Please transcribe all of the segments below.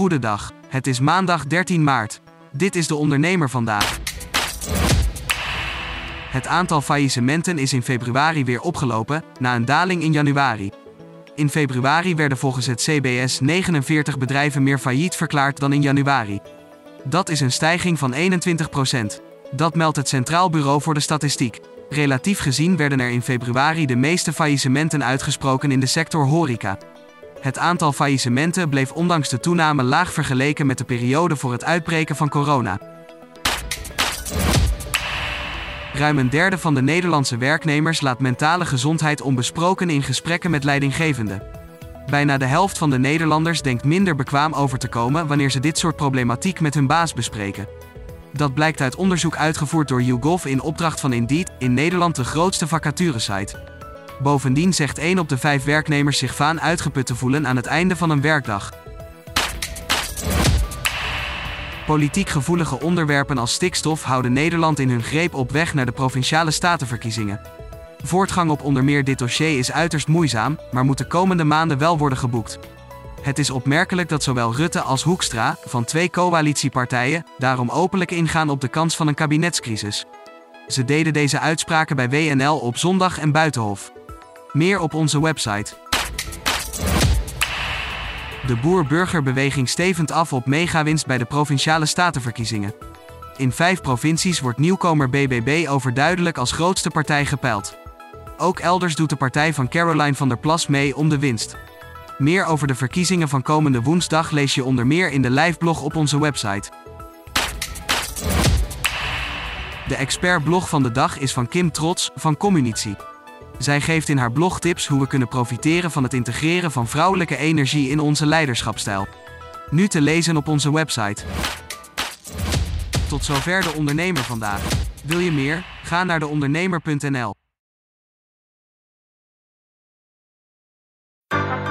Goedendag. Het is maandag 13 maart. Dit is de ondernemer vandaag. Het aantal faillissementen is in februari weer opgelopen, na een daling in januari. In februari werden volgens het CBS 49 bedrijven meer failliet verklaard dan in januari. Dat is een stijging van 21%. Dat meldt het Centraal Bureau voor de Statistiek. Relatief gezien werden er in februari de meeste faillissementen uitgesproken in de sector horeca. Het aantal faillissementen bleef ondanks de toename laag vergeleken met de periode voor het uitbreken van corona. Ruim een derde van de Nederlandse werknemers laat mentale gezondheid onbesproken in gesprekken met leidinggevenden. Bijna de helft van de Nederlanders denkt minder bekwaam over te komen wanneer ze dit soort problematiek met hun baas bespreken. Dat blijkt uit onderzoek uitgevoerd door YouGov in opdracht van Indeed, in Nederland de grootste vacaturesite. Bovendien zegt 1 op de 5 werknemers zich vaan uitgeput te voelen aan het einde van een werkdag. Politiek gevoelige onderwerpen als stikstof houden Nederland in hun greep op weg naar de provinciale statenverkiezingen. Voortgang op onder meer dit dossier is uiterst moeizaam, maar moet de komende maanden wel worden geboekt. Het is opmerkelijk dat zowel Rutte als Hoekstra, van twee coalitiepartijen, daarom openlijk ingaan op de kans van een kabinetscrisis. Ze deden deze uitspraken bij WNL op zondag en Buitenhof. Meer op onze website. De boer-burgerbeweging stevend af op megawinst bij de provinciale statenverkiezingen. In vijf provincies wordt nieuwkomer BBB overduidelijk als grootste partij gepeild. Ook elders doet de partij van Caroline van der Plas mee om de winst. Meer over de verkiezingen van komende woensdag lees je onder meer in de liveblog op onze website. De expertblog van de dag is van Kim Trots van Communitie. Zij geeft in haar blog tips hoe we kunnen profiteren van het integreren van vrouwelijke energie in onze leiderschapstijl. Nu te lezen op onze website. Tot zover de ondernemer vandaag. Wil je meer? Ga naar deondernemer.nl.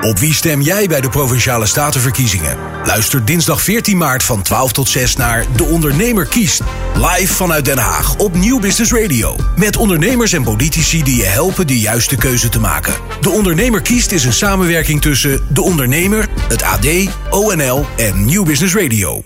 Op wie stem jij bij de Provinciale Statenverkiezingen? Luister dinsdag 14 maart van 12 tot 6 naar De Ondernemer kiest. Live vanuit Den Haag op Nieuw Business Radio. Met ondernemers en politici die je helpen de juiste keuze te maken. De Ondernemer kiest is een samenwerking tussen De Ondernemer, het AD, ONL en Nieuw Business Radio.